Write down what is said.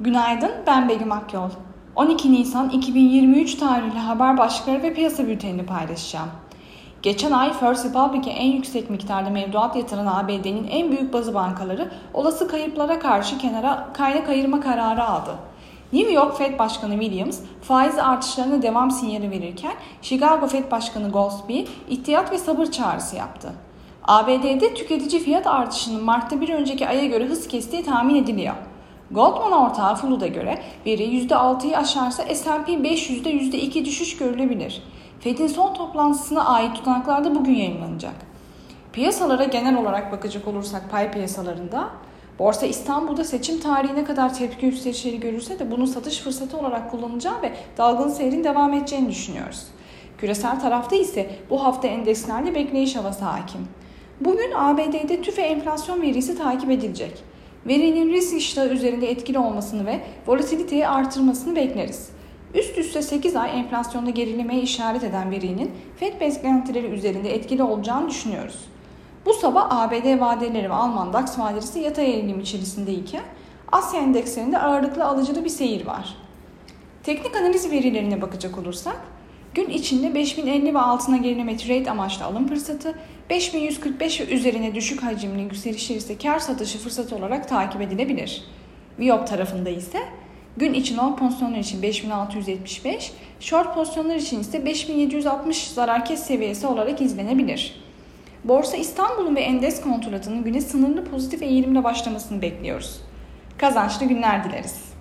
Günaydın, ben Begüm Akyol. 12 Nisan 2023 tarihli haber başlıkları ve piyasa bültenini paylaşacağım. Geçen ay First Republic'e en yüksek miktarda mevduat yatıran ABD'nin en büyük bazı bankaları olası kayıplara karşı kenara kaynak ayırma kararı aldı. New York Fed Başkanı Williams faiz artışlarına devam sinyali verirken Chicago Fed Başkanı Goldsby ihtiyat ve sabır çağrısı yaptı. ABD'de tüketici fiyat artışının Mart'ta bir önceki aya göre hız kestiği tahmin ediliyor. Goldman ortağı Fulu'da göre veri %6'yı aşarsa S&P 500'de %2 düşüş görülebilir. Fed'in son toplantısına ait tutanaklar da bugün yayınlanacak. Piyasalara genel olarak bakacak olursak pay piyasalarında Borsa İstanbul'da seçim tarihine kadar tepki yükselişleri görürse de bunun satış fırsatı olarak kullanacağı ve dalgın seyrin devam edeceğini düşünüyoruz. Küresel tarafta ise bu hafta endekslerde bekleyiş havası hakim. Bugün ABD'de tüfe enflasyon verisi takip edilecek. Verinin risk iştahı üzerinde etkili olmasını ve volatiliteyi artırmasını bekleriz. Üst üste 8 ay enflasyonda gerilemeye işaret eden verinin FED beklentileri üzerinde etkili olacağını düşünüyoruz. Bu sabah ABD vadeleri ve Alman DAX vadeleri yatay eğilim içerisindeyken Asya endekslerinde ağırlıklı alıcılı bir seyir var. Teknik analiz verilerine bakacak olursak gün içinde 5050 ve altına gerileme trade amaçlı alım fırsatı, 5145 ve üzerine düşük hacimli yükselişler ise kar satışı fırsatı olarak takip edilebilir. Viyop tarafında ise gün için long pozisyonlar için 5675, short pozisyonlar için ise 5760 zarar kes seviyesi olarak izlenebilir. Borsa İstanbul'un ve Endes kontratının güne sınırlı pozitif eğilimle başlamasını bekliyoruz. Kazançlı günler dileriz.